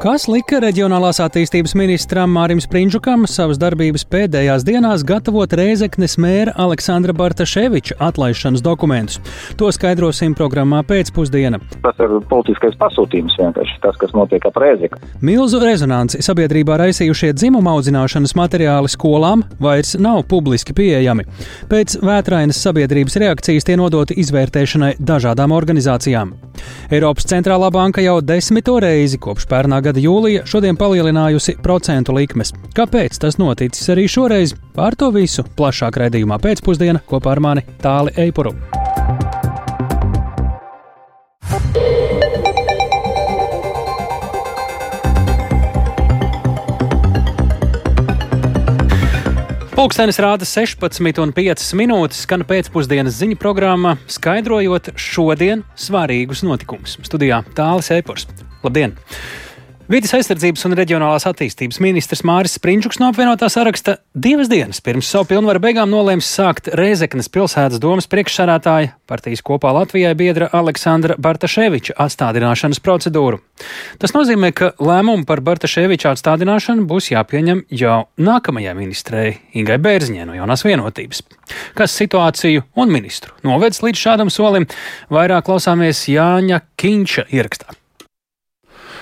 Kas lika reģionālās attīstības ministram Mārim Sprindžukam savas darbības pēdējās dienās gatavot Rēzeknes mēra Aleksandra Bartaševiča atlaišanas dokumentus? To skaidrosim programmā pēcpusdiena. Tas ir politiskais pasūtījums vienkārši tas, kas notiek ap Rēzeku. Milzu rezonanci sabiedrībā raisījušie dzimuma audzināšanas materiāli skolām vairs nav publiski pieejami. Pēc vētrainas sabiedrības reakcijas tie nodoti izvērtēšanai dažādām organizācijām. Eiropas centrālā banka jau desmito reizi kopš pērnā gada jūlija šodien palielinājusi procentu likmes. Kāpēc tas noticis arī šoreiz? Pār to visu plašāk raidījumā pēcpusdienā kopā ar mani Tāli Eipuru. Pūkstens rāda 16,5 minūtes, skan pēcpusdienas ziņu programma, skaidrojot šodien svarīgus notikumus. Studijā Tālis Eipors. Labdien! Vides aizsardzības un reģionālās attīstības ministrs Māris Sprindžuks no apvienotā saraksta divas dienas pirms savu pilnvaru beigām nolēma sākt Rēzeknes pilsētas domas priekšsādātāja partijas kopā Latvijai biedra Aleksandra Bartaševiča atstādināšanas procedūru. Tas nozīmē, ka lēmumu par Bartaševiča atstādināšanu būs jāpieņem jau nākamajai ministrei Ingai Bērziņai no jaunās vienotības. Kas situāciju un ministru novedis līdz šādam solim, vairāk klausāmies Jāņa Kinča ierakstā.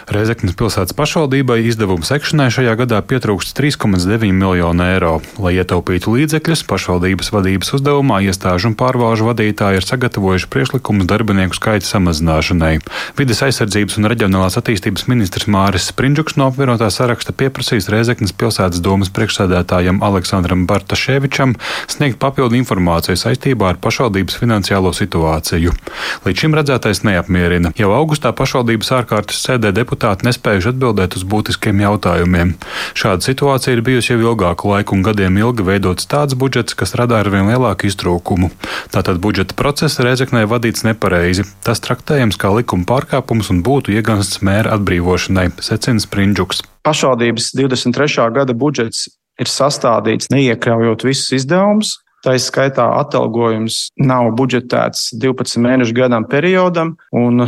Reizeknas pilsētas pašvaldībai izdevumu sekšanai šajā gadā pietrūkst 3,9 miljonu eiro. Lai ietaupītu līdzekļus, pašvaldības vadības uzdevumā iestāžu un pārvalžu vadītāji ir sagatavojuši priekšlikumus darbinieku skaita samazināšanai. Vides aizsardzības un reģionālās attīstības ministrs Māris Sprindžuks no apvienotā saraksta pieprasīs Reizeknas pilsētas domas priekšsēdētājam Aleksandram Bartaševičam sniegt papildu informāciju saistībā ar pašvaldības finansiālo situāciju. Līdz šim redzētais neapmierina. Jau augustā pašvaldības ārkārtas sēdē deputāti deputāti nespējuši atbildēt uz būtiskiem jautājumiem. Šāda situācija ir bijusi jau ilgāku laiku un gadiem ilgi veidots tāds budžets, kas rada arvien lielāku iztrūkumu. Tātad budžeta process Reizeknē vadīts nepareizi. Tas traktējams kā likuma pārkāpums un būtu iegansts mēra atbrīvošanai, secina Sprindžuks. Pašvaldības 23. gada budžets ir sastādīts neiekļaujot visus izdevumus, Tā izskaitā atalgojums nav budžetēts 12 mēnešu gadam periodam, un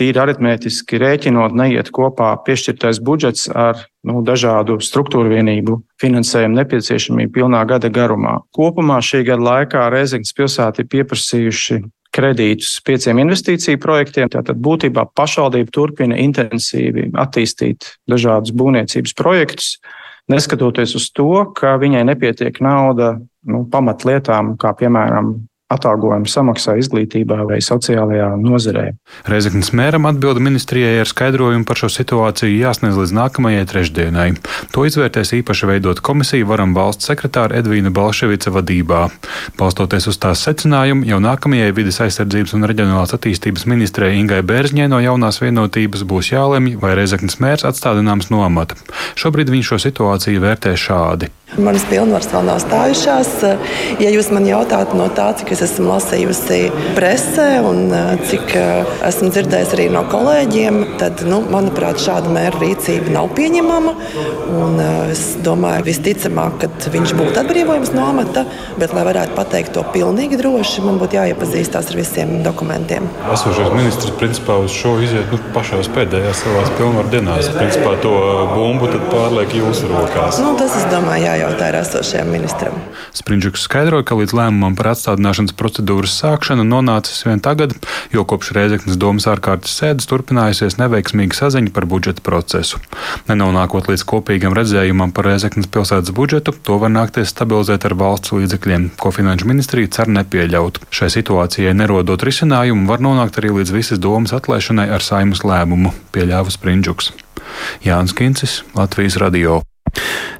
tīri aritmētiski rēķinot, neiet kopā piešķirtais budžets ar nu, dažādu struktūru vienību finansējumu nepieciešamību pilnā gada garumā. Kopumā šī gada laikā Reizeknas pilsēta ir pieprasījuši kredītus pieciem investīciju projektiem. Tātad būtībā pašvaldība turpina intensīvi attīstīt dažādus būvniecības projektus, neskatoties uz to, ka viņai nepietiek nauda nu, pamatlietām, kā piemēram atalgojumu samaksā izglītībā vai sociālajā nozarē. Reizeknas mēram atbilda ministrijai ar skaidrojumu par šo situāciju jāsniedz līdz nākamajai trešdienai. To izvērtēs īpaši veidot komisiju varam valsts sekretāra Edvīna Balševica vadībā. Balstoties uz tās secinājumu, jau nākamajai vides aizsardzības un reģionālās attīstības ministrei Ingai Bērzņai no jaunās vienotības būs jālemj, vai Reizeknas mērs atstādināms no amata. Šobrīd viņš šo situāciju vērtē šādi. Manas pilnvaras vēl nav stājušās. Ja jūs man jautājat no tā, cik es esmu lasījusi presē un cik esmu dzirdējusi arī no kolēģiem, tad, nu, manuprāt, šāda mēra rīcība nav pieņemama. Un, es domāju, visticamāk, ka viņš būtu atbrīvojams no amata, bet, lai varētu pateikt to pilnīgi droši, man būtu jāiepazīstās ar visiem dokumentiem. Esošais ministrs principā uz šo iziet nu, pašās pēdējās savās pilnvaru dienās. Principā to bumbu pārliek jūsu rokās. Nu, tas, es domāju, jā, jājautā ir esošajam ministram. Sprindžuks skaidroja, ka līdz lēmumam par atstādināšanas procedūras sākšanu nonācis vien tagad, jo kopš Reizeknas domas ārkārtas sēdes turpinājusies neveiksmīga saziņa par budžeta procesu. Nenonākot līdz kopīgam redzējumam par Reizeknas pilsētas budžetu, to var nākties stabilizēt ar valsts līdzekļiem, ko Finanšu ministrija cer nepieļaut. Šai situācijai nerodot risinājumu, var nonākt arī līdz visas domas atlaišanai ar saimas lēmumu, pieļāva Sprindžuks. Jānis Kincis, Latvijas radio.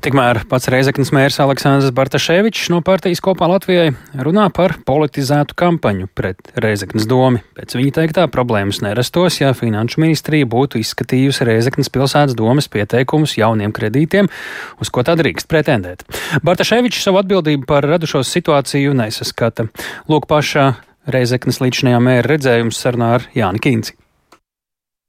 Tikmēr pats Reizeknas mērs Aleksandrs Bartaševičs no partijas kopā Latvijai runā par politizētu kampaņu pret Reizeknas domu. Pēc viņa teiktā problēmas nerastos, ja Finanšu ministrija būtu izskatījusi Reizeknas pilsētas domas pieteikumus jauniem kredītiem, uz ko tā drīkst pretendēt. Bartaševičs savu atbildību par radušos situāciju nesaskata. Lūk, pašā Reizeknas līdzinājā mēra redzējums sarunā ar Jāni Kīnci.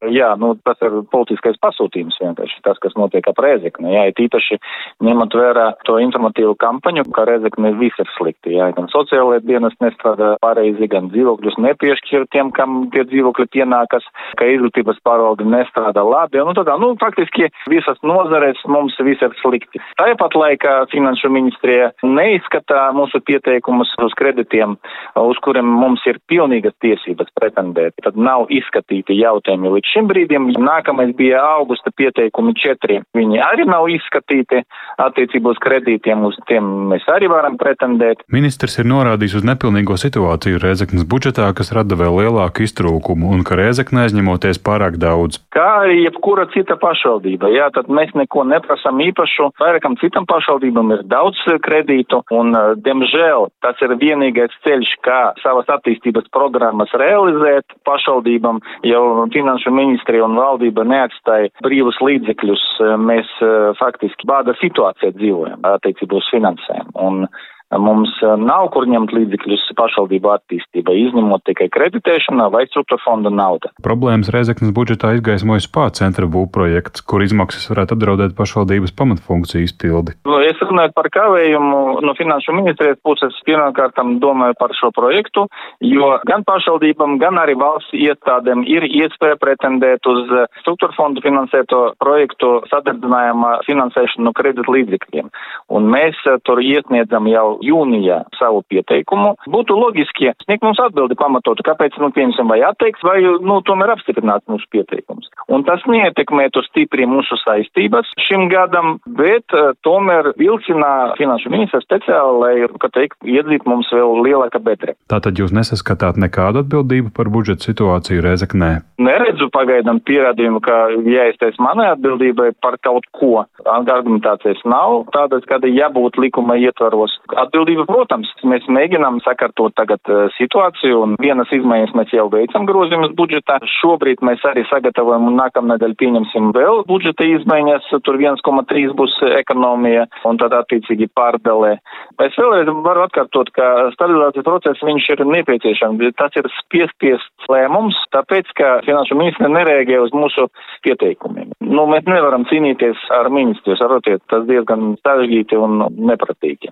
Jā, nu, tas ir politiskais pasūtījums vienkārši tas, kas notiek ap Rēzekni. Jā, it īpaši ņemot vērā to informatīvu kampaņu, ka Rēzekni viss ir slikti. Jā, gan sociālajie dienas nestrādā pareizi, gan dzīvokļus nepiešķir tiem, kam tie dzīvokļi pienākas, ka izglītības pārvalde nestrādā labi. Nu, tādā, nu, faktiski visas nozarēs mums viss ir slikti. Tāpat laikā Finanšu ministrija neizskatā mūsu pieteikumus uz kreditiem, uz kuriem mums ir pilnīgas tiesības pretendēt. Tad nav izskatīti jautājumi līdz šim brīdim. Nākamais bija augusta pieteikumi četri. Viņi arī nav izskatīti attiecībā uz kredītiem, uz tiem mēs arī varam pretendēt. Ministrs ir norādījis uz nepilnīgo situāciju Rēzeknas budžetā, kas rada vēl lielāku iztrūkumu un ka Rēzekne aizņemoties pārāk daudz. Kā arī jebkura cita pašvaldība, jā, tad mēs neko neprasam īpašu. Vairākam citam pašvaldībam ir daudz kredītu un, diemžēl, tas ir vienīgais ceļš, kā savas attīstības programmas realizēt pašvaldībām, jau finanšu ministrija un valdība neatstāja brīvus līdzekļus. Mēs faktiski bāda situācijā dzīvojam attiecībā uz finansēm. Un Mums nav kur ņemt līdzekļus pašvaldību attīstībai, izņemot tikai kreditēšana vai struktūra fonda nauda. Problēmas Reizeknas budžetā izgaismojas spā centra būvprojekts, kur izmaksas varētu apdraudēt pašvaldības pamatfunkciju izpildi. Nu, es runāju par kavējumu no finanšu ministrijas puses. Pirmkārt, domāju par šo projektu, jo gan pašvaldībam, gan arī valsts iestādēm ir iespēja pretendēt uz struktūra fondu finansēto projektu sadarbinājumā finansēšanu no kredit līdzekļiem. Un mēs tur iesniedzam jau jūnijā savu pieteikumu, būtu loģiski sniegt mums atbildi pamatotu, kāpēc, nu, piemēram, vai atteiks, vai, nu, tomēr apstiprināt mūsu pieteikums. Un tas neietekmētu stipri mūsu saistības šim gadam, bet uh, tomēr vilcinā finanšu ministrs speciāli, lai, kā teikt, iedzīt mums vēl lielāka bedre. Tātad jūs nesaskatāt nekādu atbildību par budžeta situāciju Rezeknē? Neredzu pagaidām pierādījumu, ka jāiztais manai atbildībai par kaut ko. Argumentācijas nav tādas, kāda jābūt likuma ietvaros. Atbildība, protams, mēs mēģinām sakārtot tagad uh, situāciju un vienas izmaiņas mēs jau veicam grozījumus budžetā. Šobrīd mēs arī sagatavojam un nākamnedēļ pieņemsim vēl budžeta izmaiņas. Tur 1,3 būs ekonomija un tad attiecīgi pārdalē. Es vēlreiz varu atkārtot, ka stabilizācijas process viņš ir nepieciešams. Tas ir spiesties lēmums, tāpēc, ka finanšu ministra nereaģē uz mūsu pieteikumiem. Nu, mēs nevaram cīnīties ar ministru, saprotiet, tas diezgan sarežģīti un nepratīgi.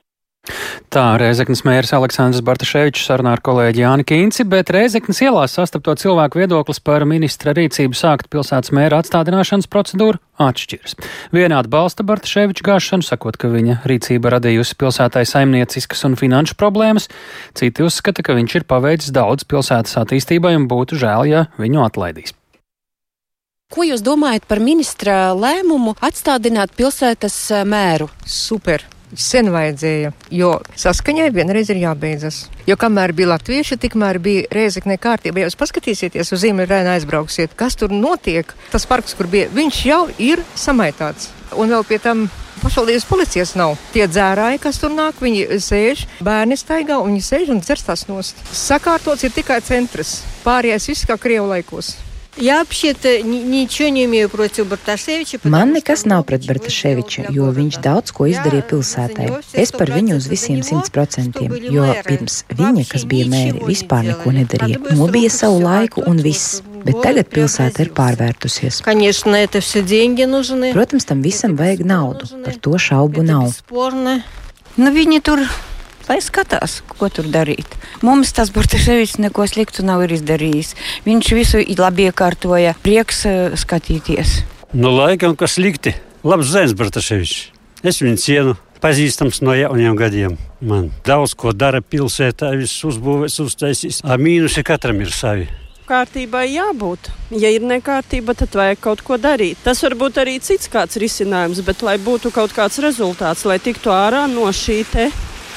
Tā Reizeknas mērs Aleksandrs Bartaševičs sarunā ar kolēģi Jāni Kīnci, bet Reizeknas ielās sastapto cilvēku viedoklis par ministra rīcību sākt pilsētas mēra atstādināšanas procedūru atšķiras. Vienā atbalsta Bartaševiča gāšanu, sakot, ka viņa rīcība radījusi pilsētai saimnieciskas un finanšu problēmas, citi uzskata, ka viņš ir paveicis daudz pilsētas attīstībai un būtu žēl, ja viņu atlaidīs. Ko jūs domājat par ministra lēmumu atstādināt pilsētas mēru? Super! Sen vajadzēja, jo saskaņai vienreiz ir jābeidzas. Jo kamēr bija latvieši, tikmēr bija reizekne kārtība. Ja jūs paskatīsieties uz Ziemeļrēnu aizbrauksiet, kas tur notiek, tas parks, kur bija, viņš jau ir samaitāts. Un vēl pie tam pašvaldības policijas nav. Tie dzērāji, kas tur nāk, viņi sēž, bērni staigā un viņi sēž un dzerstās nost. Sakārtots ir tikai centrs. Pārējais viss kā Krievu laikos. Man nekas nav pret Bartaševiču, jo viņš daudz ko izdarīja pilsētai. Es par viņu uz visiem simt procentiem, jo pirms viņa, kas bija mēri, vispār neko nedarīja. Nobija savu laiku un viss. Bet tagad pilsēta ir pārvērtusies. Protams, tam visam vajag naudu, par to šaubu nav. Nu, viņi tur lai skatās, ko tur darīt. Mums tas Bortaševičs neko sliktu nav izdarījis. Viņš visu labi iekārtoja, prieks uh, skatīties. Nu, laikam, kas slikti. Labs zēns Bortaševičs. Es viņu cienu. Pazīstams no jauniem gadiem. Man daudz ko dara pilsētā, viss uzbūvēts, uztaisīts. Mīnusi katram ir savi kārtībai jābūt. Ja ir nekārtība, tad vajag kaut ko darīt. Tas var būt arī cits kāds risinājums, bet lai būtu kaut kāds rezultāts, lai tiktu ārā no šī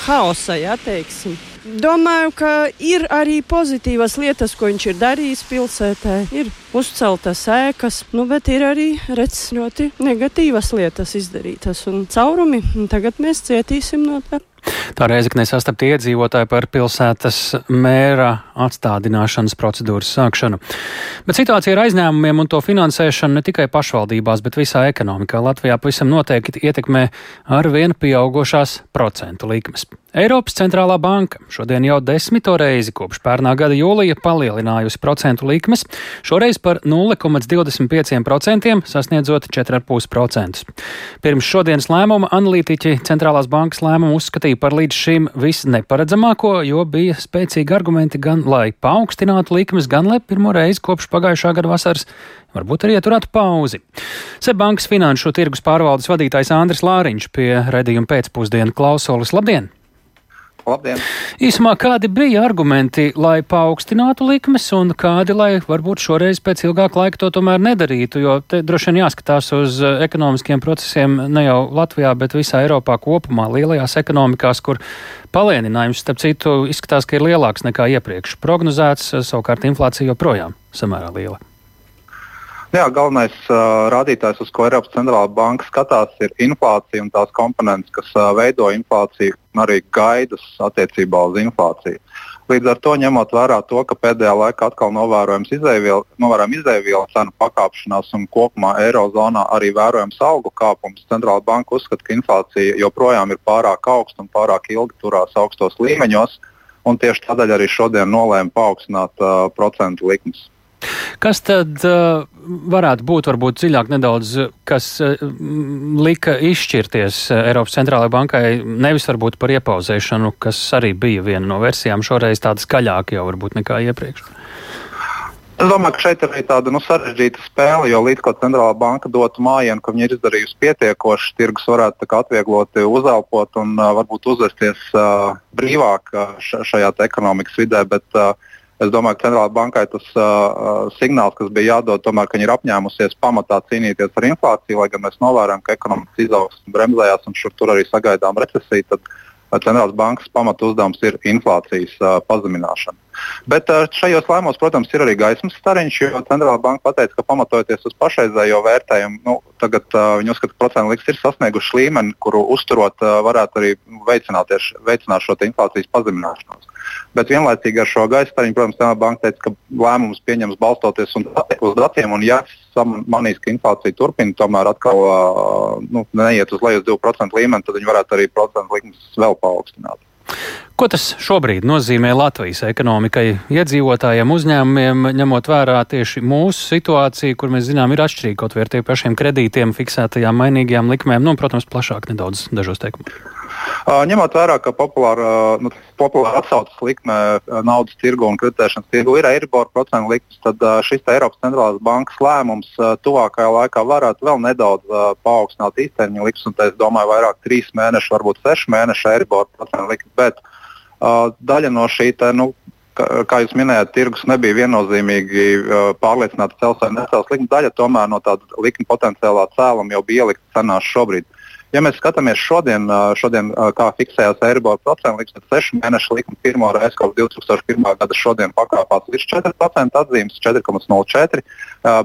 haosa, ja teiksim. Domāju, ka ir arī pozitīvas lietas, ko viņš ir darījis pilsētā. Ir uzceltas ēkas, nu, bet ir arī redz, ļoti negatīvas lietas izdarītas un caurumi. Un tagad mēs cietīsim no tā. Tā Reizeknē sastapti iedzīvotāji par pilsētas mēra atstādināšanas procedūras sākšanu. Bet situācija ar aizņēmumiem un to finansēšanu ne tikai pašvaldībās, bet visā ekonomikā Latvijā pavisam noteikti ietekmē ar vien pieaugošās procentu likmes. Eiropas centrālā banka šodien jau desmito reizi kopš pērnā gada jūlija palielinājusi procentu likmes, šoreiz par 0,25% sasniedzot 4,5%. Pirms šodienas lēmuma analītiķi centrālās bankas lēmumu uzskatīja par līdz šim visneparedzamāko, jo bija spēcīgi argumenti gan lai paaugstinātu likmes, gan lai pirmo reizi kopš pagājušā gada vasaras varbūt arī ieturētu pauzi. Seibankas finanšu tirgus pārvaldes vadītājs Andris Lāriņš pie redzījuma pēcpusdienu klausulas. Labdien! Labdien! Īsumā, kādi bija argumenti, lai paaugstinātu likmes, un kādi, lai varbūt šoreiz pēc ilgāka laika to tomēr nedarītu? Jo te droši vien jāskatās uz eh, ekonomiskiem procesiem ne jau Latvijā, bet visā Eiropā kopumā, lielajās ekonomikās, kur palēninājums, starp citu, izskatās, ka ir lielāks nekā iepriekš prognozēts, savukārt inflācija joprojām samērā liela. Jā, galvenais uh, rādītājs, uz ko Eiropas centrālā banka skatās, ir inflācija un tās komponentes, kas uh, veido inflāciju un arī gaidas attiecībā uz inflāciju. Līdz ar to, ņemot vērā to, ka pēdējā laikā atkal novērojams izēvielu cenu pakāpšanās un kopumā Eirozonā arī vērojams algu kāpums, centrāla banka uzskata, ka inflācija joprojām ir pārāk augsta un pārāk ilgi turās augstos līmeņos. Tieši tādēļ arī šodien nolēma paaugstināt uh, procentu likmes. Kas tad uh, varētu būt varbūt dziļāk nedaudz, kas uh, lika izšķirties uh, Eiropas centrālajai bankai, nevis varbūt par iepauzēšanu, kas arī bija viena no versijām, šoreiz tāda skaļāka jau varbūt nekā iepriekš? Es domāju, ka šeit ir arī tāda nu, sarežģīta spēle, jo līdz ko centrālā banka dotu mājienu, ka viņi ir izdarījusi pietiekoši, tirgus varētu atviegloti uzelpot un uh, varbūt uzvesties uh, brīvāk uh, šajā ekonomikas vidē. Bet, uh, Es domāju, ka centrālajai bankai tas uh, signāls, kas bija jādod, tomēr, ka viņi ir apņēmusies pamatā cīnīties ar inflāciju, lai gan mēs novērojam, ka ekonomikas izaugsme bremzējās un šur tur arī sagaidām recesiju. Tad, uh, centrālās bankas pamatu uzdevums ir inflācijas uh, pazemināšana. Bet uh, šajos lēmumos, protams, ir arī gaismas stariņš, jo centrālā banka pateica, ka pamatojoties uz pašreizējo vērtējumu, nu, tagad uh, viņi uzskata, ka procentu likmes ir sasnieguši līmeni, kuru uzturot uh, varētu arī veicināt šo inflācijas pazemināšanos. Bet vienlaicīgi ar šo gaisa stariņu, protams, Centrālā banka teica, ka lēmums pieņems balstoties uz datiem, un ja manīs, ka inflācija turpina tomēr atkal nu, neiet uz leju uz 2% līmeni, tad viņi varētu arī procentu likmes vēl paaugstināt. Ko tas šobrīd nozīmē Latvijas ekonomikai, iedzīvotājiem, uzņēmumiem, ņemot vērā tieši mūsu situāciju, kur mēs zinām, ir atšķirīga kaut vai ar tiem pašiem kredītiem, fiksētajām mainīgajām likmēm, nu, protams, plašāk nedaudz dažos teikumos? Ņemot vērā, ka populāra, nu, populāra atsauces likme naudas tirgu un kreditēšanas tirgu ir Eiribor procentu likmes, tad šis Eiropas centrālās bankas lēmums tuvākajā laikā varētu vēl nedaudz paaugstināt īstermiņa likmes, un es domāju, vairāk trīs mēnešu, varbūt sešu mēnešu Eiribor procentu likmes. Bet uh, daļa no šī te, nu, kā jūs minējāt, tirgus nebija viennozīmīgi uh, pārliecināts cels vai necels likuma daļa, tomēr no tāda likuma potenciālā cēluma jau bija ielikt cenās šobrīd. Ja mēs skatāmies šodien, šodien kā fiksējās Eiribor procentu likme, tad 6 mēnešu likme pirmo reizi kopš 2001. gada šodien pakāpās līdz 4% atzīmes, 4,04%,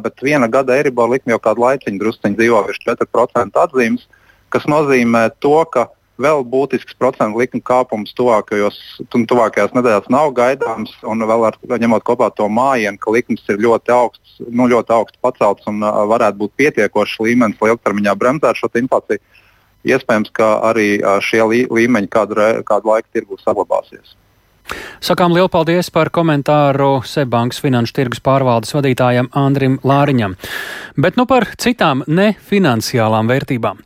bet viena gada Eiribor likme jau kādu laiciņu drusciņu dzīvo virs 4% atzīmes, kas nozīmē to, ka vēl būtisks procentu likuma kāpums tuvākajos, tuvākajās nedēļās nav gaidāms. Un vēl ar, ņemot kopā to mājienu, ka likums ir ļoti augsts, nu, ļoti augsts pacelts un varētu būt pietiekošs līmenis, lai ilgtermiņā bremzētu šo inflāciju. Iespējams, ka arī šie līmeņi kādu, kādu laiku tirgu saglabāsies. Sakām lielu paldies par komentāru Seibankas finanšu tirgus pārvaldes vadītājam Andrim Lāriņam. Bet nu par citām nefinanciālām vērtībām.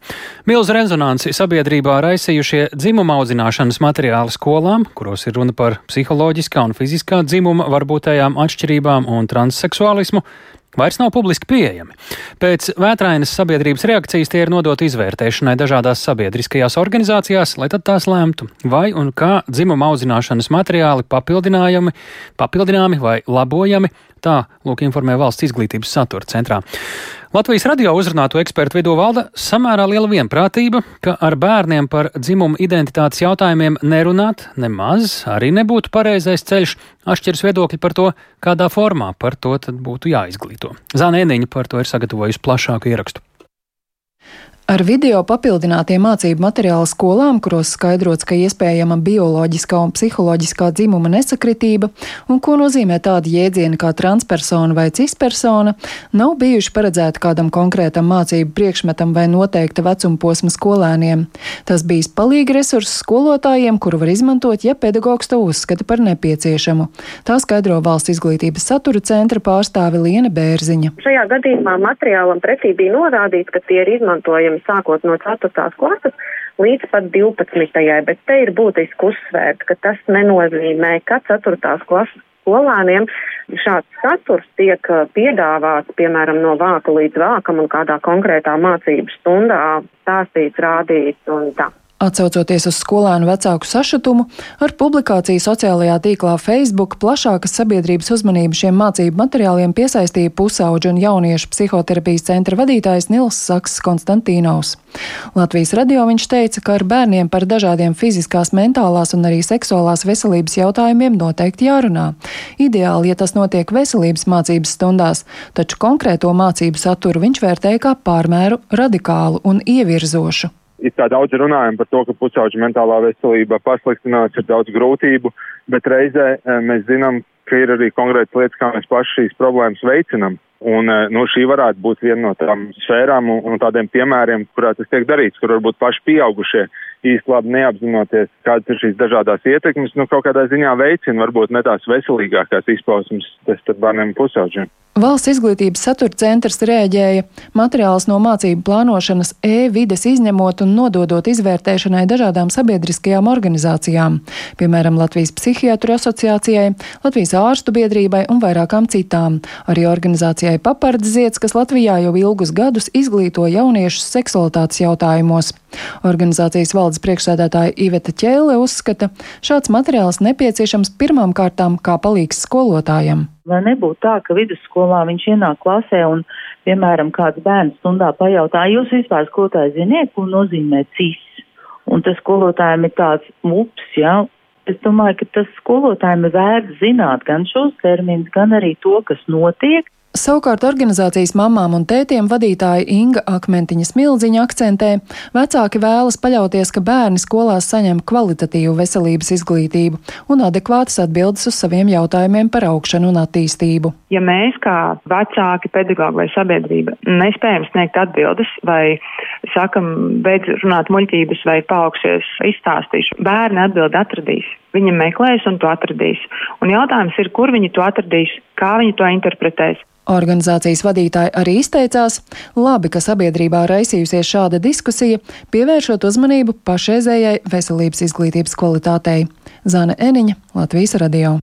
Milzu rezonanci sabiedrībā raisījušie dzimuma audzināšanas materiāli skolām, kuros ir runa par psiholoģiskā un fiziskā dzimuma varbūtējām atšķirībām un transseksuālismu, vairs nav publiski pieejami. Pēc vētrainas sabiedrības reakcijas tie ir nodoti izvērtēšanai dažādās sabiedriskajās organizācijās, lai tad tās lemtu, vai un kā dzimuma audzināšanas materiāli papildinājumi, papildināmi vai labojami Tā lūk informē valsts izglītības satura centrā. Latvijas radio uzrunāto ekspertu vidū valda samērā liela vienprātība, ka ar bērniem par dzimumu identitātes jautājumiem nerunāt nemaz arī nebūtu pareizais ceļš. Atšķiras viedokļi par to, kādā formā par to būtu jāizglīto. Zānēniņa par to ir sagatavojusi plašāku ierakstu. Ar video papildinātiem mācību materiālu skolām, kuros skaidrots, ka iespējama bioloģiskā un psiholoģiskā dzimuma nesakritība un ko nozīmē tādi jēdzieni kā transpersona vai cispersona, nav bijuši paredzēti kādam konkrētam mācību priekšmetam vai noteikta vecuma posma skolēniem. Tas bijis palīgi resurss skolotājiem, kuru var izmantot, ja pedagogs to uzskata par nepieciešamu. Tā skaidro valsts izglītības satura centra pārstāve Liena Bērziņa. Šajā gadījumā materiālam pretī bija norādīts, ka tie ir izmantojami sākot no 4. klases līdz pat 12. bet te ir būtiski uzsvērt, ka tas nenozīmē, ka 4. klases skolēniem šāds saturs tiek uh, piedāvāts, piemēram, no vāka līdz vākam un kādā konkrētā mācību stundā stāstīts, rādīts un tā. Atcaucoties uz skolēnu vecāku sašutumu, ar publikāciju sociālajā tīklā Facebook plašākas sabiedrības uzmanību šiem mācību materiāliem piesaistīja pusauģu un jauniešu psihoterapijas centra vadītājs Nils Saks Konstantīnaus. Latvijas radio viņš teica, ka ar bērniem par dažādiem fiziskās, mentālās un arī seksuālās veselības jautājumiem noteikti jārunā. Ideāli, ja tas notiek veselības mācības stundās, taču konkrēto mācību saturu viņš vērtēja kā pārmēru radikālu un ievirzošu it kā daudz runājam par to, ka pusauģa mentālā veselība pasliktinās, ir daudz grūtību, bet reizē eh, mēs zinām, ka ir arī konkrētas lietas, kā mēs paši šīs problēmas veicinam. Un eh, nu, šī varētu būt viena no tām sfērām un, un tādiem piemēriem, kurā tas tiek darīts, kur varbūt paši pieaugušie īsti labi neapzinoties, kādas ir šīs dažādās ietekmes, nu kaut kādā ziņā veicina varbūt ne tās veselīgākās izpausmes starp bērniem pusauģiem. Valsts izglītības satura centrs rēģēja materiālus no mācību plānošanas e-vides izņemot un nododot izvērtēšanai dažādām sabiedriskajām organizācijām, piemēram, Latvijas psihiatru asociācijai, Latvijas ārstu biedrībai un vairākām citām, arī organizācijai Papardziets, kas Latvijā jau ilgus gadus izglīto jauniešus seksualitātes jautājumos. Organizācijas valdes priekšsēdētāja Iveta Ķēle uzskata, šāds materiāls nepieciešams pirmām kārtām kā palīgs skolotājam. Lai nebūtu tā, ka vidusskolā viņš ienāk klasē un, piemēram, kāds bērns stundā pajautā, jūs vispār skolotāji ziniet, ko nozīmē cis? Un tas skolotājiem ir tāds ups, jā. Ja? Es domāju, ka tas skolotājiem ir vērts zināt gan šos terminus, gan arī to, kas notiek, Savukārt organizācijas mamām un tētiem vadītāja Inga Akmentiņa Smildziņa akcentē, vecāki vēlas paļauties, ka bērni skolās saņem kvalitatīvu veselības izglītību un adekvātas atbildes uz saviem jautājumiem par augšanu un attīstību. Ja mēs kā vecāki, pedagogi vai sabiedrība nespējam sniegt atbildes vai sakam, beidz runāt muļķības vai paaugšies izstāstīšu, bērni atbildi atradīs. Viņa meklēs un to atradīs. Un jautājums ir, kur viņi to atradīs, kā viņi to interpretēs. Organizācijas vadītāji arī izteicās, labi, ka sabiedrībā raisījusies šāda diskusija, pievēršot uzmanību pašreizējai veselības izglītības kvalitātei. Zana Eniņa, Latvijas radio.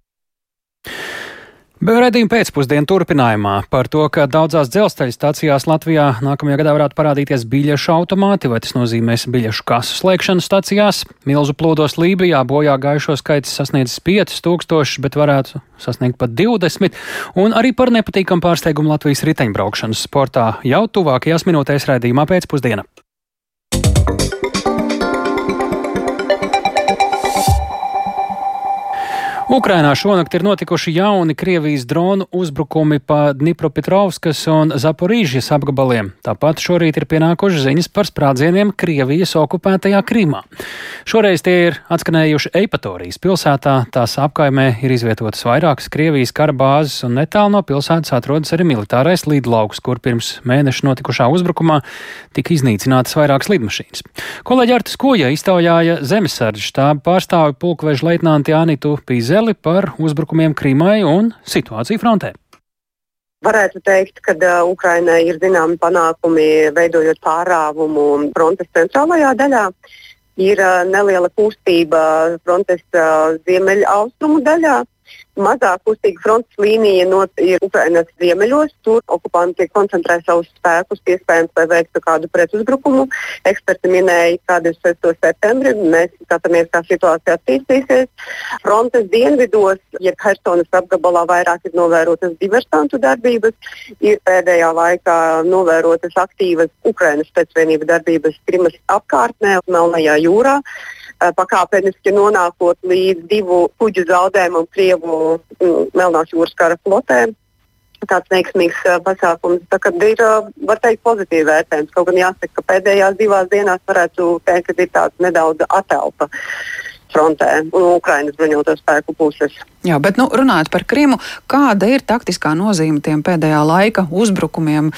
Redzījuma pēcpusdienu turpinājumā par to, ka daudzās dzelzceļa stācijās Latvijā nākamajā gadā varētu parādīties biļešu automāti, vai tas nozīmēs biļešu kasu slēgšanu stācijās. Milzu plūdos Lībijā bojā gājušo skaits sasniedzis 5000, bet varētu sasniegt pat 20, un arī par nepatīkamu pārsteigumu Latvijas riteņbraukšanas sportā jau tuvākajās minūtēs redzījumā pēcpusdienā. Ukrainā šonakt ir notikuši jauni Krievijas dronu uzbrukumi pa Dnipropetrovskas un Zaporīžas apgabaliem. Tāpat šorīt ir pienākušas ziņas par sprādzieniem Krievijas okupētajā Krimā. Šoreiz tie ir atskanējuši Eipatorijas pilsētā, tās apkaimē ir izvietotas vairākas Krievijas kara bāzes un netālu no pilsētas atrodas arī militārais lidlauks, kur pirms mēneša notikušā uzbrukumā tika iznīcinātas vairākas lidmašīnas. Kolēģi Artis Koja iztaujāja zemesardžu štābu pārstāvi pulkveža leitnanti Anitu Pīze Izraeli par uzbrukumiem Krimai un situāciju frontē. Varētu teikt, ka uh, Ukrainai ir zināmi panākumi veidojot pārāvumu frontes centrālajā daļā. Ir uh, neliela kustība frontes uh, ziemeļaustrumu daļā. Mazāk kustīga frontes līnija no, ir Ukrainas ziemeļos. Tur okupanti koncentrē savus spēkus, iespējams, lai veiktu kādu pretuzbrukumu. Eksperti minēja, ka 26. septembrī mēs skatāmies, kā situācija attīstīsies. Frontes dienvidos, ja Helsonas apgabalā vairāk ir novērotas diversantu darbības, ir pēdējā laikā novērotas aktīvas Ukrainas pēcvienība darbības Krimas apkārtnē, Melnajā jūrā. Eh, pakāpeniski nonākot līdz divu kuģu zaudējumam Krievu mm, Melnās jūras kara flotē. tāds veiksmīgs uh, pasākums. Tā kā ir, uh, var teikt, pozitīvi vērtējums. Kaut gan jāsaka, ka pēdējās divās dienās varētu teikt, ka ir tāds nedaudz atelpa frontē un Ukrainas bruņoto spēku puses. Jā, bet nu, runājot par Krimu, kāda ir taktiskā nozīme tiem pēdējā laika uzbrukumiem,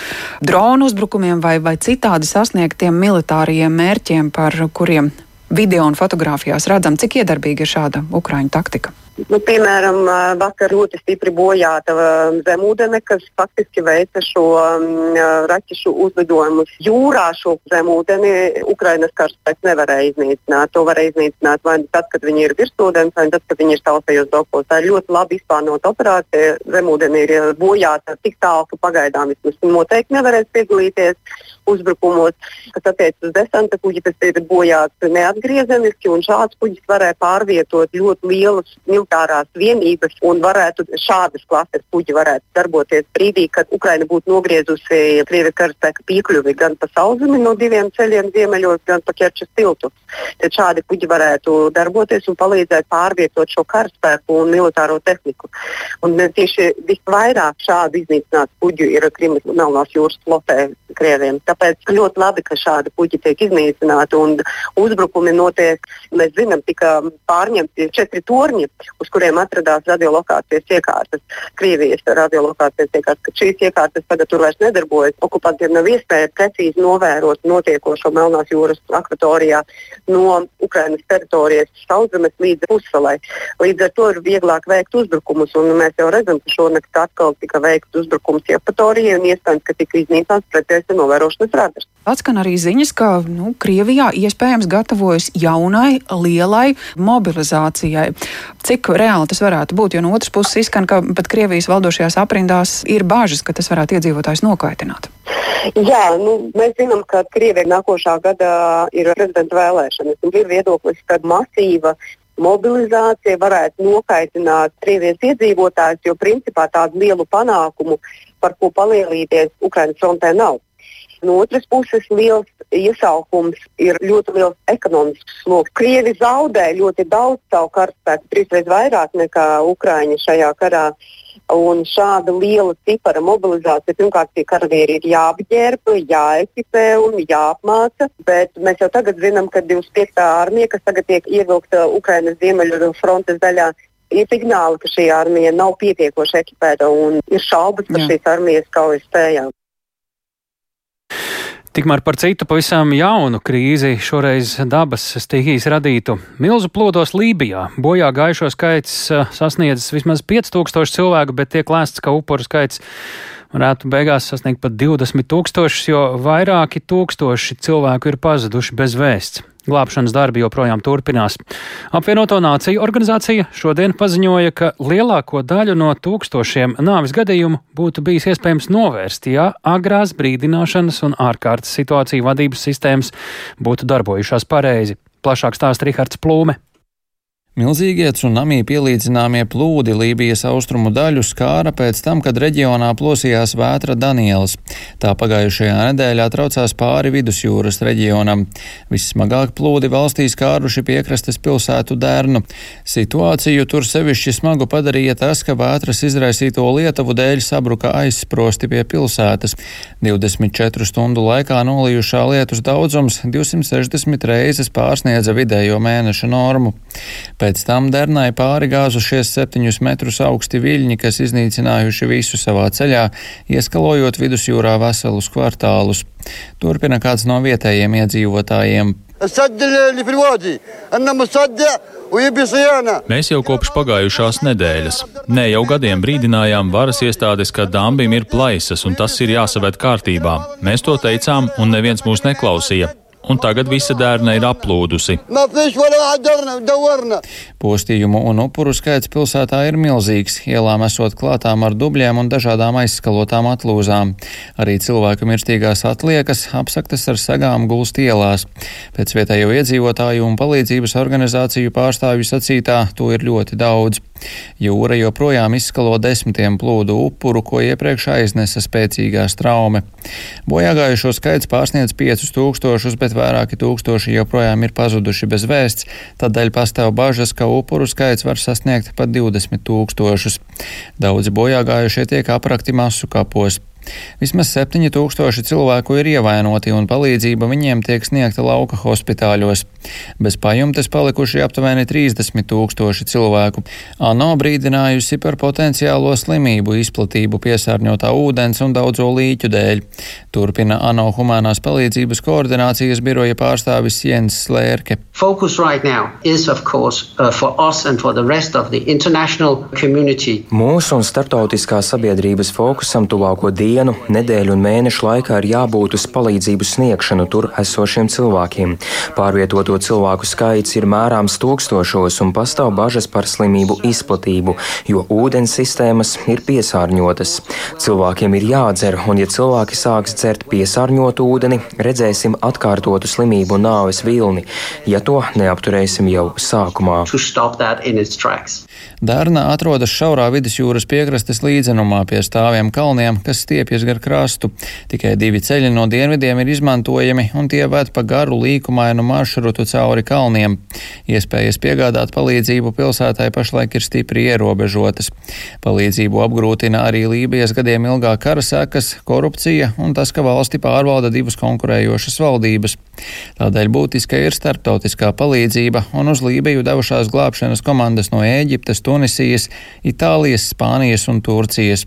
dronu uzbrukumiem vai, vai citādi sasniegtiem militāriem mērķiem, par kuriem video un fotografijās redzam, cik iedarbīga ir šāda Ukraiņu taktika? Nu, piemēram, vakar ļoti stipri bojāta zemūdene, kas faktiski veica šo raķešu uzlidojumus jūrā. Šo zemūdeni Ukrainas karaspēks nevarēja iznīcināt. To varēja iznīcināt vai nu tad, kad viņi ir virsūdens, vai tad, kad viņi ir sausajos dokos. Tā ir ļoti labi izplānota operācija. Zemūdeni ir bojāta tik tālu, ka pagaidām vismaz noteikti nevarēs piedalīties uzbrukumos, kas attiecas uz desanta kuģi, kas ir bojāts neatgriezeniski, un šāds kuģis varēja pārvietot ļoti lielas militārās vienības, un varētu šādas klases kuģi varētu darboties brīdī, kad Ukraina būtu nogriezusi Krievijas karaspēka piekļuvi gan pa sauszemi no diviem ceļiem ziemeļos, gan pa ķerčas tiltu. Tad šādi kuģi varētu darboties un palīdzēt pārvietot šo karaspēku un militāro tehniku. Un tieši visvairāk šādu iznīcinātu kuģu ir Krimas Melnās jūras flotē Krieviem. Tāpēc ļoti labi, ka šādi kuģi tiek iznīcināti un uzbrukumi notiek. Mēs zinām, tika pārņemti četri torņi, uz kuriem atradās radiolokācijas iekārtas. Krievijas radiolokācijas iekārtas, ka šīs iekārtas tagad tur vairs nedarbojas. Okupantiem nav iespēja precīzi novērot notiekošo Melnās jūras akvatorijā no Ukrainas teritorijas sauszemes līdz pussalai. Līdz ar to ir vieglāk veikt uzbrukumus, un mēs jau redzam, ka šonakt atkal tika veikts uzbrukums Jevpatorijai un iespējams, ka tika iznīcināts pretējas novērošanas radars. Atskan arī ziņas, ka nu, Krievijā iespējams gatavojas jaunai, lielai mobilizācijai. Cik reāli tas varētu būt? Jo no otras puses izskan, ka pat Krievijas valdošajās aprindās ir bāžas, ka tas varētu iedzīvotājs nokaitināt. Jā, nu, mēs zinām, ka Krievijai nākošā gada ir prezidenta vēlēšanas. Ir viedoklis, ka masīva mobilizācija varētu nokaitināt Krievijas iedzīvotājus, jo principā tādu lielu panākumu, par ko palielīties Ukraiņas frontē nav. No otras puses, liels iesaukums ir ļoti liels ekonomisks sloks. Krievi zaudē ļoti daudz savu karaspēku, trīsreiz vairāk nekā Ukraiņa šajā karā. Un šāda liela cipara mobilizācija pirmkārt tie karavīri ir jāapģērba, jāekipē un jāapmāca. Bet mēs jau tagad zinām, ka 25. armija, kas tagad tiek ievilkta Ukrainas ziemeļu frontes daļā, ir signāli, ka šī armija nav pietiekoši ekipēta un ir šaubas par šīs armijas kaujas spējām. Tikmēr par citu pavisam jaunu krīzi, šoreiz dabas stihijas radītu milzu plodos Lībijā. Bojā gājušo skaits eh, sasniedzis vismaz 5000 cilvēku, bet tiek lēsts, ka upuru skaits varētu beigās sasniegt pat 20 tūkstošus, jo vairāki tūkstoši cilvēku ir pazuduši bez vēsts. Glābšanas darbi joprojām turpinās. Apvienoto nāciju organizācija šodien paziņoja, ka lielāko daļu no tūkstošiem nāvis gadījumu būtu bijis iespējams novērst, ja agrās brīdināšanas un ārkārtas situāciju vadības sistēmas būtu darbojušās pareizi. Plašāk stāsta Rihards Plūme. Milzīgie tsunami pielīdzināmie plūdi Lībijas austrumu daļu skāra pēc tam, kad reģionā plosījās vētra Danielas. Tā pagājušajā nedēļā traucās pāri vidusjūras reģionam. Vissmagāk plūdi valstī skāruši piekrastes pilsētu Dērnu. Situāciju tur sevišķi smagu padarīja tas, ka vētras izraisīto lietuvu dēļ sabruka aizsprosti pie pilsētas. 24 stundu laikā nolijušā lietus daudzums 260 reizes pārsniedza vidējo mēneša normu. Pēc tam Dernai pāri gāzušies septiņus metrus augsti viļņi, kas iznīcinājuši visu savā ceļā, ieskalojot vidusjūrā veselus kvartālus. Turpina kāds no vietējiem iedzīvotājiem. Mēs jau kopš pagājušās nedēļas, ne jau gadiem brīdinājām varas iestādes, ka dambim ir plaisas un tas ir jāsavērt kārtībā. Mēs to teicām, un neviens mūs neklausīja un tagad visa dērna ir aplūdusi. Postījumu un upuru skaits pilsētā ir milzīgs, ielām esot klātām ar dubļiem un dažādām aizskalotām atlūzām. Arī cilvēku mirstīgās atliekas apsaktas ar sagām gulst ielās. Pēc vietējo iedzīvotāju un palīdzības organizāciju pārstāvju sacītā to ir ļoti daudz. Jūra joprojām izskalo desmitiem plūdu upuru, ko iepriekš aiznesa spēcīgā straume. Bojāgājušo skaits pārsniedz 5000, bet vairāki tūkstoši joprojām ir pazuduši bez vēsts, tādēļ pastāv bažas, ka upuru skaits var sasniegt pat 20 tūkstošus. Daudzi bojāgājušie tiek aprakti masu kapos. Vismaz 7000 cilvēku ir ievainoti un palīdzība viņiem tiek sniegta lauka hospitāļos. Bez pajumtes palikuši aptuveni 30 tūkstoši cilvēku. ANO brīdinājusi par potenciālo slimību izplatību piesārņotā ūdens un daudzo līķu dēļ. Turpina ANO humanās palīdzības koordinācijas biroja pārstāvis Jens Slērke. Right is, course, uh, Mūsu un starptautiskā sabiedrības fokusam tuvāko dienu dienu, nedēļu un mēnešu laikā ir jābūt uz palīdzību sniegšanu tur esošiem cilvēkiem. Pārvietoto cilvēku skaits ir mērāms tūkstošos un pastāv bažas par slimību izplatību, jo ūdens sistēmas ir piesārņotas. Cilvēkiem ir jādzer, un ja cilvēki sāks dzert piesārņotu ūdeni, redzēsim atkārtotu slimību un nāves vilni, ja to neapturēsim jau sākumā. Dārna atrodas šaurā vidusjūras piekrastes līdzenumā pie stāviem kalniem, kas stiepjas gar krastu. Tikai divi ceļi no dienvidiem ir izmantojami, un tie ved pa garu līkumainu maršrutu cauri kalniem. Iespējas piegādāt palīdzību pilsētai pašlaik ir stipri ierobežotas. Palīdzību apgrūtina arī Lībijas gadiem ilgā kara sekas, korupcija un tas, ka valsti pārvalda divas konkurējošas valdības. Tādēļ būtiska ir starptautiskā palīdzība, un uz Lībiju devušās glābšanas komandas no Ēģiptes, Tunisijas, Itālijas, Spānijas un Turcijas.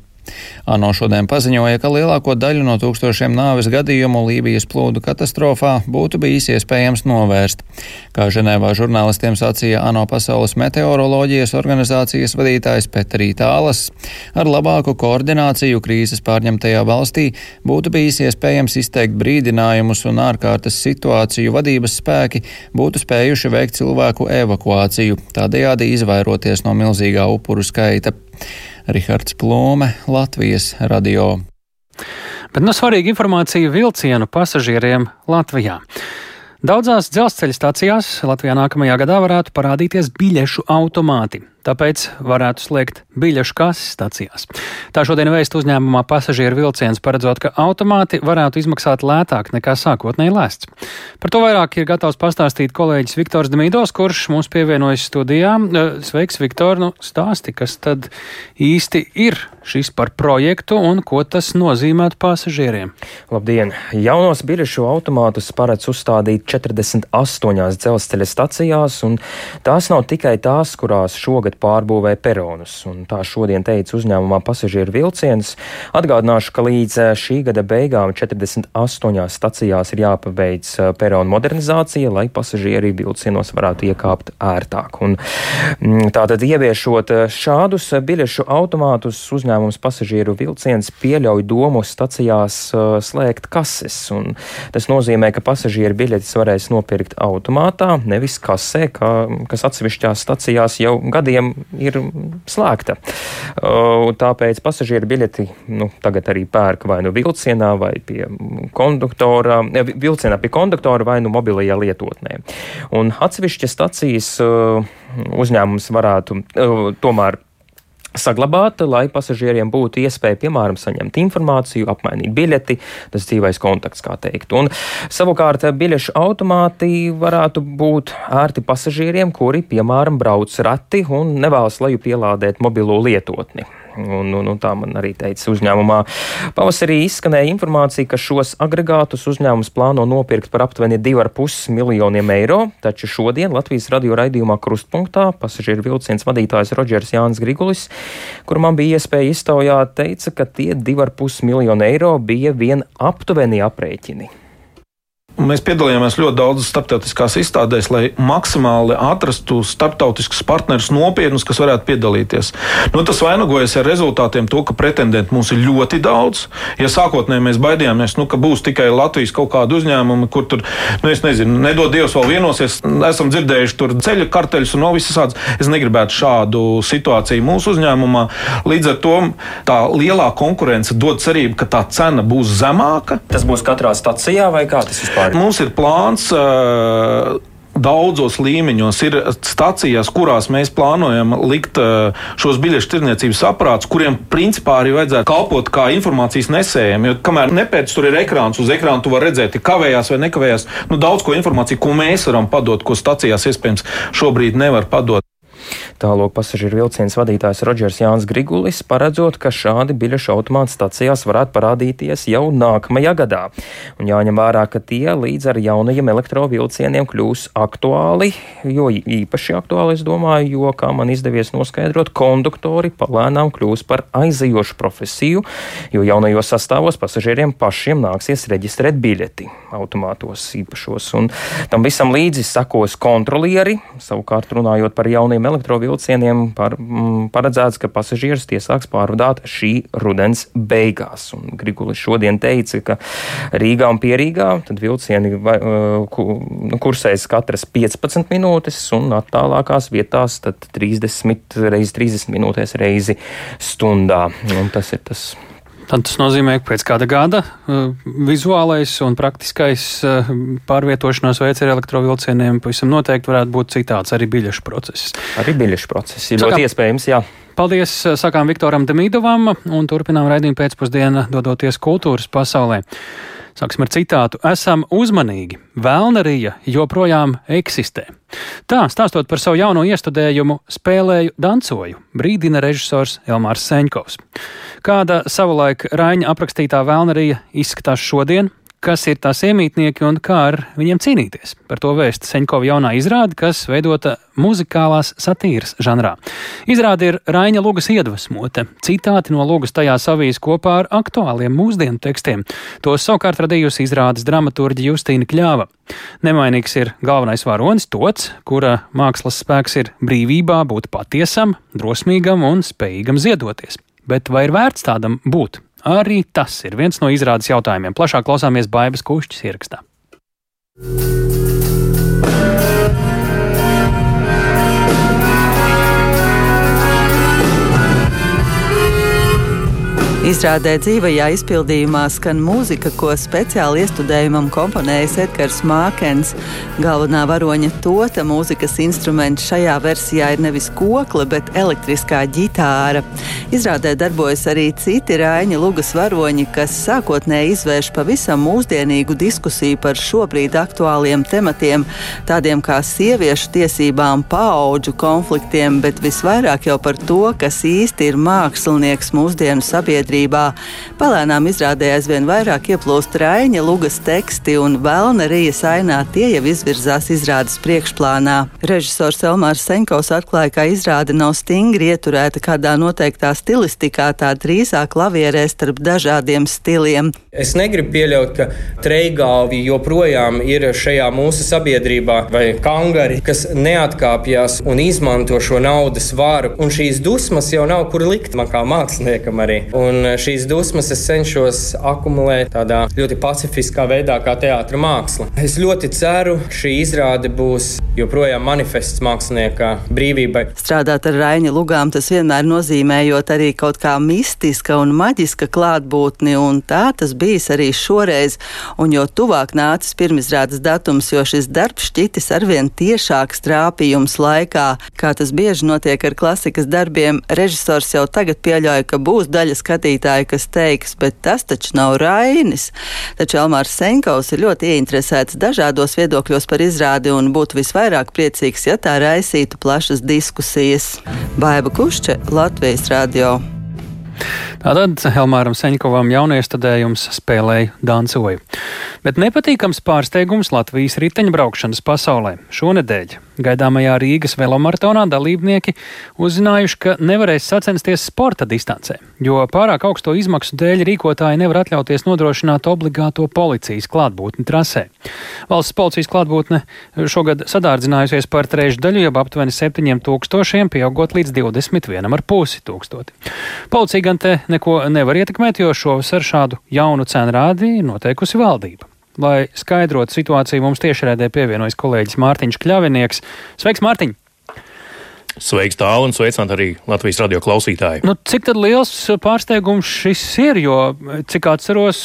ANO šodien paziņoja, ka lielāko daļu no tūkstošiem nāves gadījumu Lībijas plūdu katastrofā būtu bijis iespējams novērst. Kā Ženēvā žurnālistiem sacīja ANO Pasaules meteoroloģijas organizācijas vadītājs Petrī Tālas, ar labāku koordināciju krīzes pārņemtajā valstī būtu bijis iespējams izteikt brīdinājumus un ārkārtas situāciju vadības spēki būtu spējuši veikt cilvēku evakuāciju, tādējādi izvairoties no milzīgā upuru skaita. Rihards Plūme, Latvijas radio. Bet no svarīga informācija vilcienu pasažieriem Latvijā. Daudzās dzelzceļa stācijās Latvijā nākamajā gadā varētu parādīties biļešu automāti tāpēc varētu slēgt biļešu kases stacijās. Tā šodien vēst uzņēmumā pasažieru vilciens paredzot, ka automāti varētu izmaksāt lētāk nekā sākotnēji lēsts. Par to vairāk ir gatavs pastāstīt kolēģis Viktors Demīdos, kurš mums pievienojas studijā. Sveiks, Viktor! Nu, stāsti, kas tad īsti ir šis par projektu un ko tas nozīmētu pasažieriem? Labdien! Jaunos biļešu automātus paredz uzstādīt 48 dzelzceļa stacijās, un tās nav tikai tās, kurās šogad pārbūvē peronus. Un tā šodien teica uzņēmumā pasažieru vilciens. Atgādināšu, ka līdz eh, šī gada beigām 48 stacijās ir jāpabeidz eh, peronu modernizācija, lai pasažieri vilcienos varētu iekāpt ērtāk. Un, mm, tātad ieviešot eh, šādus biļešu automātus, uzņēmums pasažieru vilciens pieļauj domu stacijās slēgt kases. Tas nozīmē, ka pasažieru biļetes varēs nopirkt automātā, nevis kasē, kā, kas atsevišķās stacijās jau gadiem ir slēgta. Tāpēc pasažieru biļeti nu, tagad arī pērk vai nu vilcienā, vai pie konduktora, vilcienā pie konduktora vai nu mobilajā lietotnē. Un atsevišķas stacijas uzņēmums varētu tomēr saglabāta, lai pasažieriem būtu iespēja, piemēram, saņemt informāciju, apmainīt biļeti, tas dzīvais kontakts, kā teikt. Un savukārt biļešu automāti varētu būt ērti pasažieriem, kuri, piemēram, brauc rati un nevēlas leju pielādēt mobilo lietotni. Un, un, un tā man arī teica uzņēmumā. Pavasarī izskanēja informācija, ka šos agregātus uzņēmums plāno nopirkt par aptuveni 2,5 miljoniem eiro, taču šodien Latvijas radio raidījumā Krustpunktā pasažieru vilciens vadītājs Rodžers Jānis Grigulis, kur man bija iespēja iztaujāt, teica, ka tie 2,5 miljoni eiro bija vien aptuveni aprēķini. Mēs piedalījāmies ļoti daudzās starptautiskās izstādēs, lai maksimāli atrastu starptautiskus partnerus nopietnus, kas varētu piedalīties. Nu, tas vainagojas ar rezultātiem, to, ka pretendentu mums ir ļoti daudz. Ja sākotnēji mēs baidījāmies, nu, ka būs tikai Latvijas kaut kāda uzņēmuma, kur tur, nu, es nezinu, nedod Dievs vēl vienosies, esam dzirdējuši tur ceļa karteļus un no visas tādas. Es negribētu šādu situāciju mūsu uzņēmumā. Līdz ar to tā lielā konkurence dod cerību, ka tā cena būs zemāka. Tas būs katrā stacijā vai kā tas vispār? Mums ir plāns. Uh, daudzos līmeņos. Ir stācijas, kurās mēs plānojam likt šos biļešu tirniecības aparātus, kuriem principā arī vajadzētu kalpot kā informācijas nesējiem. Jo kamēr nepēc tur ir ekrāns, uz ekrāna tu vari redzēt, ir kavējās vai nekavējās. Nu, daudz ko informāciju, ko mēs varam padot, ko stācijās iespējams šobrīd nevar padot. Tālāk pasažieru vilciens vadītājs Rodžers Jānis Grigulis paredzot, ka šādi biļešu automātu stacijās varētu parādīties jau nākamajā gadā. Un jāņem vērā, ka tie līdz ar jaunajiem elektrovilcieniem kļūs aktuāli, jo īpaši aktuāli, es domāju, jo, kā man izdevies noskaidrot, konduktori palēnām kļūs par aizejošu profesiju, jo jaunajos sastāvos pasažieriem pašiem nāksies reģistrēt biļeti automātos īpašos. Un tam visam līdzi sakos kontrolieri, savukārt runājot par jauniem elektrovilcieniem par, m, mm, paredzēts, ka pasažierus tie sāks pārvadāt šī rudens beigās. Un Grigulis šodien teica, ka Rīgā un Pierīgā vilcieni vai, uh, nu, kursēs katras 15 minūtes un attālākās vietās 30 reizes 30 minūtēs reizi stundā. Un tas ir tas Tad tas nozīmē, ka pēc kāda gada uh, vizuālais un praktiskais uh, pārvietošanās veids ar elektrovilcieniem pavisam noteikti varētu būt citāds arī biļešu process. Arī biļešu process ir ļoti iespējams, jā. Paldies, uh, sakām Viktoram Demīdovam un turpinām raidījumu pēcpusdienu dodoties kultūras pasaulē. Sāksim ar citātu: Esam uzmanīgi, vēlnarija joprojām eksistē. Tā, stāstot par savu jauno iestudējumu, spēlēju, dancoju, brīdina režisors Elmārs Seņkovs. Kāda savulaik Raņa aprakstītā vēlnarija izskatās šodien, kas ir tās iemītnieki un kā ar viņiem cīnīties. Par to vēsta Seņkova jaunā izrāde, kas veidota muzikālās satīras žanrā. Izrāde ir Raņa Lūgas iedvesmota. Citāti no Lūgas tajā savijas kopā ar aktuāliem mūsdienu tekstiem. Tos savukārt radījusi izrādes dramaturģi Justīna Kļāva. Nemainīgs ir galvenais varonis Tots, kura mākslas spēks ir brīvībā būt patiesam, drosmīgam un spējīgam ziedoties. Bet vai ir vērts tādam būt? Arī tas ir viens no izrādes jautājumiem. Plašāk klausāmies Baigas Kušķis ierakstā. Izrādē dzīvajā izpildījumā skan mūzika, ko speciāli iestudējumam komponējis Edgars Mākens. Galvenā varoņa tota mūzikas instruments šajā versijā ir nevis kokla, bet elektriskā ģitāra. Izrādē darbojas arī citi Rāņa Lugas varoņi, kas sākotnēji izvērš pavisam mūsdienīgu diskusiju par šobrīd aktuāliem tematiem, tādiem kā sieviešu tiesībām, paauģu konfliktiem, bet visvairāk jau par to, kas īsti ir mākslinieks mūsdienu sabiedrībā sabiedrībā. Palēnām izrādē aizvien vairāk ieplūst Raņa, Lugas teksti un Vēlna Rijas ainā tie jau izvirzās izrādes priekšplānā. Režisors Elmārs Senkovs atklāja, ka izrāde nav stingri ieturēta kādā noteiktā stilistikā, tā drīzāk lavierē starp dažādiem stiliem. Es negribu pieļaut, ka treigāvi joprojām ir šajā mūsu sabiedrībā vai kangari, kas neatkāpjas un izmanto šo naudas vāru. Un šīs dusmas jau nav kur likt man kā māksliniekam arī. Un Un šīs dusmas es cenšos akumulēt tādā ļoti pacifiskā veidā, kā teātris māksla. Es ļoti ceru, ka šī izrāde būs joprojām manifests mākslinieka brīvībai. Strādāt ar Raini Lugām tas vienmēr nozīmējot arī kaut kā mistiska un maģiska klātbūtni, un tā tas bijis arī šoreiz. Un jo tuvāk nācis pirmizrādes datums, jo šis darbs šķitis arvien tiešāks trāpījums laikā, kā tas bieži notiek ar klasikas darbiem. Režisors jau tagad pieļauj, ka būs daļa skatītāju klausītāji, kas teiks, bet tas taču nav Rainis. Taču Elmārs Senkovs ir ļoti ieinteresēts dažādos viedokļos par izrādi un būtu visvairāk priecīgs, ja tā raisītu plašas diskusijas. Baiba Kušče, Latvijas radio. Tātad Helmāram Seņkovam jauniestudējums spēlēja dancoju. Bet nepatīkams pārsteigums Latvijas riteņbraukšanas pasaulē šonedēļ. Gaidāmajā Rīgas velomaratonā dalībnieki uzzinājuši, ka nevarēs sacensties sporta distancē, jo pārāk augsto izmaksu dēļ rīkotāji nevar atļauties nodrošināt obligāto policijas klātbūtni trasē. Valsts policijas klātbūtne šogad sadārdzinājusies par trešdaļu, jeb aptuveni 7000, pieaugot līdz 21,5 tūkstoti. Gan te neko nevar ietekmēt, jo šovasar šādu jaunu cenu rādi ir noteikusi valdība. Lai skaidrotu situāciju, mums tiešraidē pievienojas kolēģis Mārtiņš Kļavinieks. Sveiks, Mārtiņ! Sveiks, tālu un sveicināt arī Latvijas radio klausītāji. Nu, cik liels pārsteigums šis ir? Jo, cik atceros,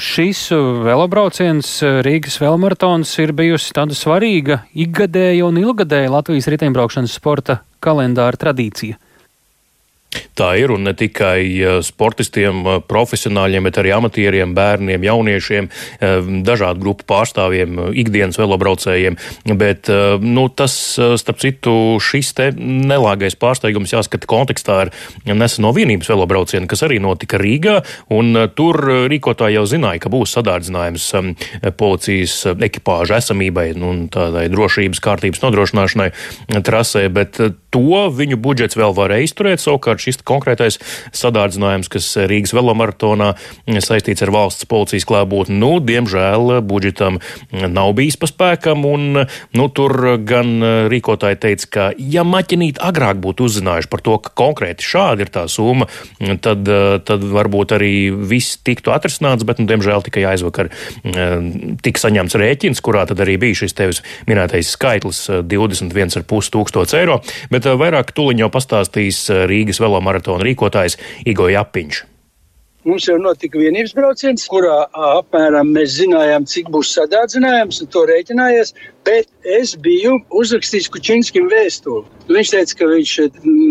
šīs velobrauciens Rīgas velomaratons ir bijusi tāda svarīga ikgadēja un ilgadēja Latvijas riteņbraukšanas sporta kalendāra tradīcija. Tā ir un ne tikai eh, sportistiem, eh, profesionāļiem, bet arī amatieriem, bērniem, jauniešiem, eh, dažādu grupu pārstāvjiem, ikdienas velobraucējiem. Bet nu, tas, starp citu, šis te nelāgais pārsteigums jāskata kontekstā ar neseno vienības velobraucienu, kas arī notika Rīgā, tur rīkotāji jau zināja, ka būs sadārdzinājums policijas ekipāžu esamībai un tādai drošības kārtības nodrošināšanai trasē, bet to viņu budžets vēl varēja izturēt savukārt šis konkrētais sadārdzinājums, kas Rīgas velomaratonā saistīts ar valsts policijas klātbūtni, nu, diemžēl budžetam nav bijis pa spēkam, un nu, tur gan rīkotāji teica, ka ja maķinīt agrāk būtu uzzinājuši par to, ka konkrēti šāda ir tā summa, tad, tad varbūt arī viss tiktu atrisināts, bet, nu, diemžēl tikai aizvakar tika saņemts rēķins, kurā tad arī bija šis tevis minētais skaitlis 21,5 tūkstots eiro, bet vairāk tuliņ jau pastāstīs Rīgas velomaratonā velomaratona rīkotājs Igo Japiņš. Mums jau notika vienības brauciens, kurā apmēram mēs zinājām, cik būs sadārdzinājums, un to rēķinājies. Bet es biju uzrakstījis Kučinskim vēstuli. Viņš teica, ka viņš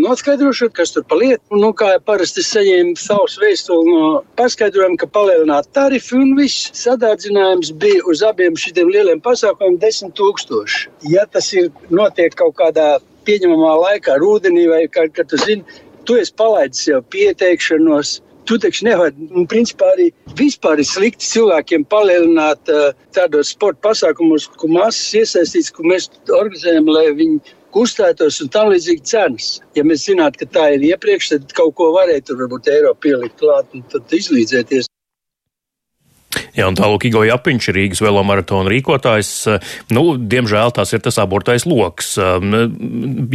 noskaidrošot, kas tur paliek. Un, nu, kā parasti saņēma savus vēstuli no paskaidrojuma, ka palielināt tarifu un viss sadārdzinājums bija uz abiem šiem lieliem pasākumiem - 10 tūkstoši. Ja tas ir notiek kaut kādā pieņemamā laikā, rudenī vai kad, kad tu zini, tu esi palaidis jau pieteikšanos. Tu taču nevari, un principā arī vispār ir slikti cilvēkiem palielināt uh, tādos sporta pasākumos, kur masas iesaistīts, kur mēs organizējam, lai viņi kustētos un tam līdzīgi cenas. Ja mēs zinātu, ka tā ir iepriekš, tad kaut ko varētu tur varbūt eiro pielikt klāt un tad izlīdzēties. Jā, un tālāk Igo Japiņš, Rīgas velomaratona rīkotājs. Nu, diemžēl tas ir tas abortais lokus.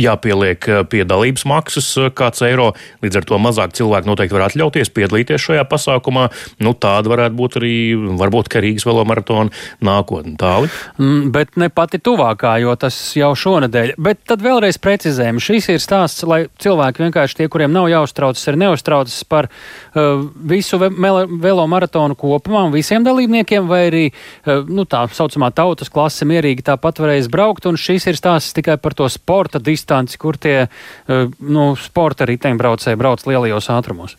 Jāpieliek pie dalības maksas kāds eiro, līdz ar to mazāk cilvēku noteikti var atļauties piedalīties šajā pasākumā. Nu, tāda varētu būt arī, varbūt, ka Rīgas velomaratona nākotne tāli. Mm, bet ne pati tuvākā, jo tas jau šonadēļ. Bet tad vēlreiz precizējam, šis ir stāsts, lai cilvēki vienkārši tie, kuriem nav jāuztraucas, ir neuztraucas par uh, visu ve velomaratonu kopumā un visiem dalībniekiem, vai arī eh, nu, tā saucamā tautas klase mierīgi tāpat varēs braukt. Un šis ir stāsts tikai par to sporta distanci, kur tie eh, nu, sporta riteņbraucēji brauc lielajos ātrumos.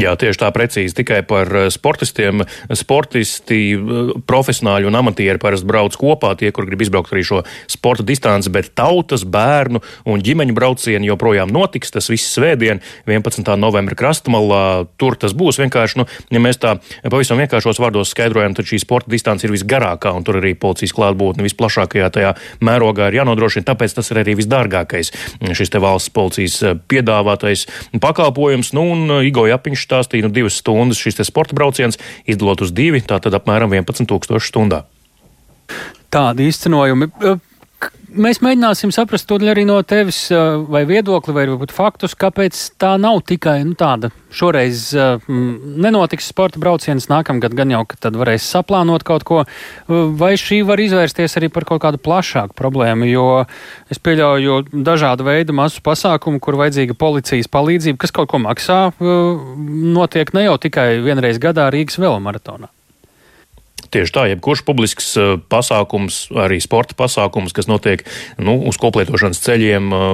Jā, tieši tā precīzi. Tikai par eh, sportistiem. Sportisti, eh, profesionāļi un amatieri parasti brauc kopā, tie, kur grib izbraukt arī šo sporta distanci, bet tautas, bērnu un ģimeņu braucieni joprojām notiks. Tas viss svētdien, 11. novembra krastmalā. Tur tas būs vienkārši, nu, ja mēs tā pavisam vienkāršos vārdos skaidrojam, tad šī sporta distance ir visgarākā un tur arī policijas klātbūtne visplašākajā tajā mērogā ir jānodrošina. Tāpēc tas ir arī visdārgākais šis te valsts policijas eh, piedāvātais pakalpojums. Nu, un Igo Japiņš viņš stāstīja, nu, divas stundas šis sporta brauciens izdalot uz divi, tātad apmēram 11,000 stundā. Tādi izcenojumi. Mēs mēģināsim saprast to arī no tevis, vai viedokli, vai varbūt faktus, kāpēc tā nav tikai nu, tāda. Šoreiz mm, nenotiks sporta brauciens, nākamgad gan jau, ka tad varēs saplānot kaut ko, vai šī var izvērsties arī par kaut kādu plašāku problēmu, jo es pieļauju dažādu veidu masu pasākumu, kur vajadzīga policijas palīdzība, kas kaut ko maksā, notiek ne jau tikai vienreiz gadā Rīgas velomaratonā. Tieši tā, jebkurš publisks eh, pasākums, arī sporta pasākums, kas notiek nu, uz koplietošanas ceļiem, eh,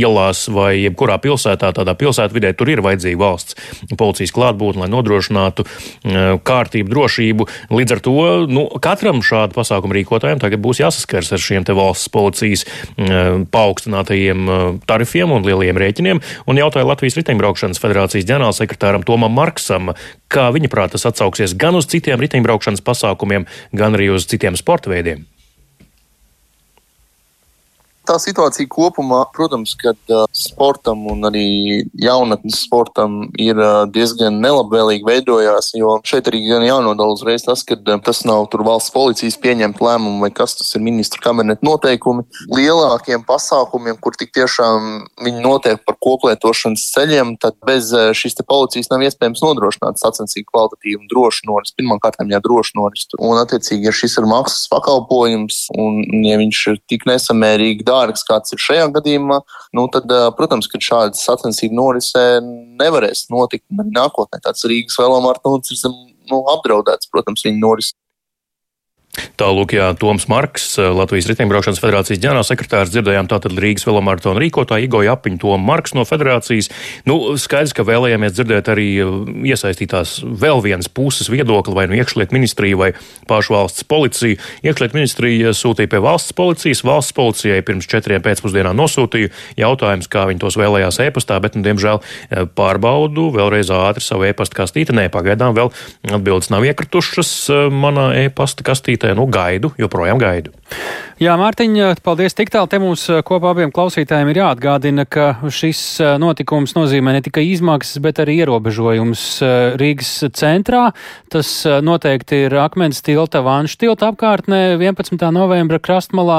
ielās vai jebkurā pilsētā, tādā pilsētvidē, tur ir vajadzīga valsts policijas klātbūtne, lai nodrošinātu eh, kārtību, drošību. Līdz ar to nu, katram šādu pasākumu rīkotājiem tagad būs jāsaskars ar šiem valsts policijas paaugstinātajiem tarifiem un lieliem rēķiniem. Un jautāja Latvijas riteņbraukšanas federācijas ģenerālsekretāram Tomam Marksam, kā viņa prāt tas atsauksies gan uz citiem riteņbraukšanas pasākumiem, pasākumiem, gan arī uz citiem sporta veidiem? Tā situācija kopumā, protams, ka uh, sportam un arī jaunatnes sportam ir uh, diezgan nelabvēlīgi veidojās, jo šeit arī gan jānodala uzreiz tas, ka uh, tas nav tur valsts policijas pieņemt lēmumu vai kas tas ir ministru kabineta noteikumi. Lielākiem pasākumiem, kur tik tiešām viņi notiek par koplietošanas ceļiem, tad bez uh, šīs policijas nav iespējams nodrošināt sacensību kvalitatīvu un drošu norisu. Pirmkārt, jā, drošu norisu. Un, attiecīgi, ja šis ir maksas pakalpojums un ja viņš ir tik nesamērīgi dārgs, dārgs, kāds ir šajā gadījumā, nu, tad, protams, ka šāda sacensību norise nevarēs notikt nākotnē. Tāds Rīgas velomartons ir nu, apdraudēts, protams, viņa norise. Tālūk, jā, Toms Marks, Latvijas Riteņbraukšanas federācijas ģenerālsekretārs, dzirdējām tātad Rīgas velomaratona rīkotāju Igoju apiņu Tomu Marks no federācijas. Nu, skaidrs, ka vēlējāmies dzirdēt arī iesaistītās vēl vienas puses viedokli, vai nu iekšliet ministrija vai pašu valsts policija. Iekšliet ministrija sūtīja pie valsts policijas, valsts policijai pirms četriem pēcpusdienā nosūtīja jautājums, kā viņi tos vēlējās e-pastā, bet, nu, diemžēl, pārbaudu vēlreiz ātri savu e-pasta kastīti. Nē, pagaidām vēl atbildes nav iekritušas manā e-pasta kastītē nu, gaidu, joprojām gaidu. Jā, Mārtiņa, paldies tik tālu. Te mums eh, kopā abiem klausītājiem ir jāatgādina, ka šis eh, notikums nozīmē ne tikai izmaksas, bet arī ierobežojums eh, Rīgas centrā. Tas noteikti ir akmens tilta, vanšu tilta apkārtnē 11. novembra krastmalā,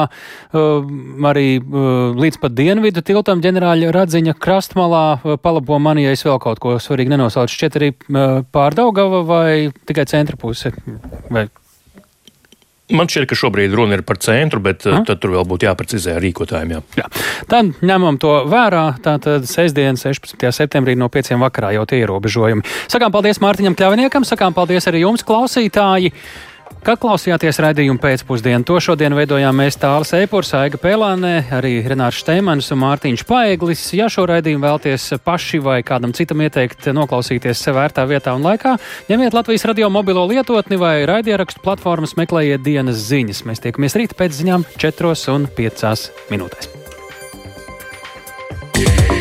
arī līdz pat dienvidu tiltam ģenerāļa Radziņa krastmalā. Palabo mani, ja es vēl kaut ko svarīgi nenosaucu. Šķiet arī pārdaugava vai tikai centra puse? Vai Man šķiet, ka šobrīd runa ir par centru, bet uh, tad tur vēl būtu jāprecizē rīkotājiem. Jā. Jā. Tad ņemam to vērā. Tātad sestdien, 16. septembrī no 5. vakarā jau tie ierobežojumi. Sakām paldies Mārtiņam Kļaviniekam, sakām paldies arī jums, klausītāji! Kā klausījāties raidījuma pēcpusdienu, to šodien veidojām mēs Tāls Eipurs, Aiga Pelānē, arī Renārs Šteimans un Mārtiņš Paeglis. Ja šo raidījumu vēlties paši vai kādam citam ieteikt noklausīties sev vērtā vietā un laikā, ņemiet Latvijas radio mobilo lietotni vai raidierakstu platformas meklējiet dienas ziņas. Mēs tiekamies rīt pēc ziņām 4 un 5 minūtēs. Yeah.